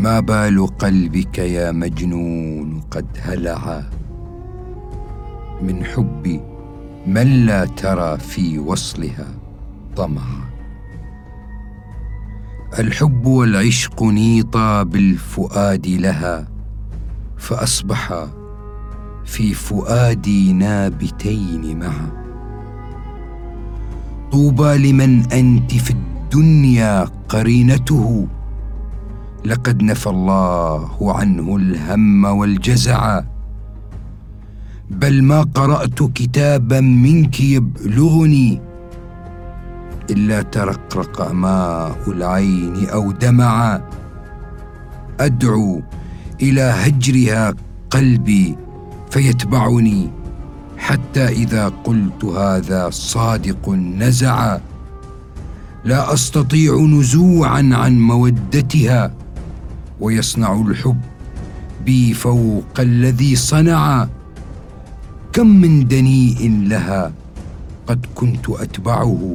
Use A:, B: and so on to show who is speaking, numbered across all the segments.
A: ما بال قلبك يا مجنون قد هلع من حب من لا ترى في وصلها طمعا الحب والعشق نيطا بالفؤاد لها فاصبحا في فؤادي نابتين معا طوبى لمن أنت في الدنيا قرينته لقد نفى الله عنه الهم والجزع. بل ما قرأت كتابا منك يبلغني إلا ترقرق ماء العين أو دمع. أدعو إلى هجرها قلبي فيتبعني حتى إذا قلت هذا صادق نزع. لا أستطيع نزوعا عن مودتها. ويصنع الحب بي فوق الذي صنع. كم من دنيء لها قد كنت أتبعه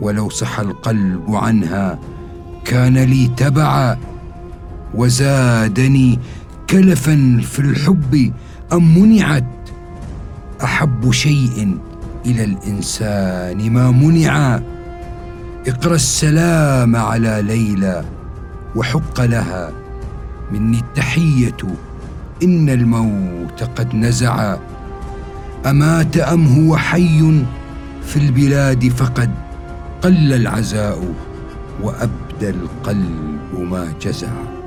A: ولو صح القلب عنها كان لي تبعا. وزادني كلفا في الحب أم منعت. أحب شيء إلى الإنسان ما منع. اقرأ السلام على ليلى. وحق لها مني التحية إن الموت قد نزع. أمات أم هو حي في البلاد فقد قل العزاء وأبدى القلب ما جزع.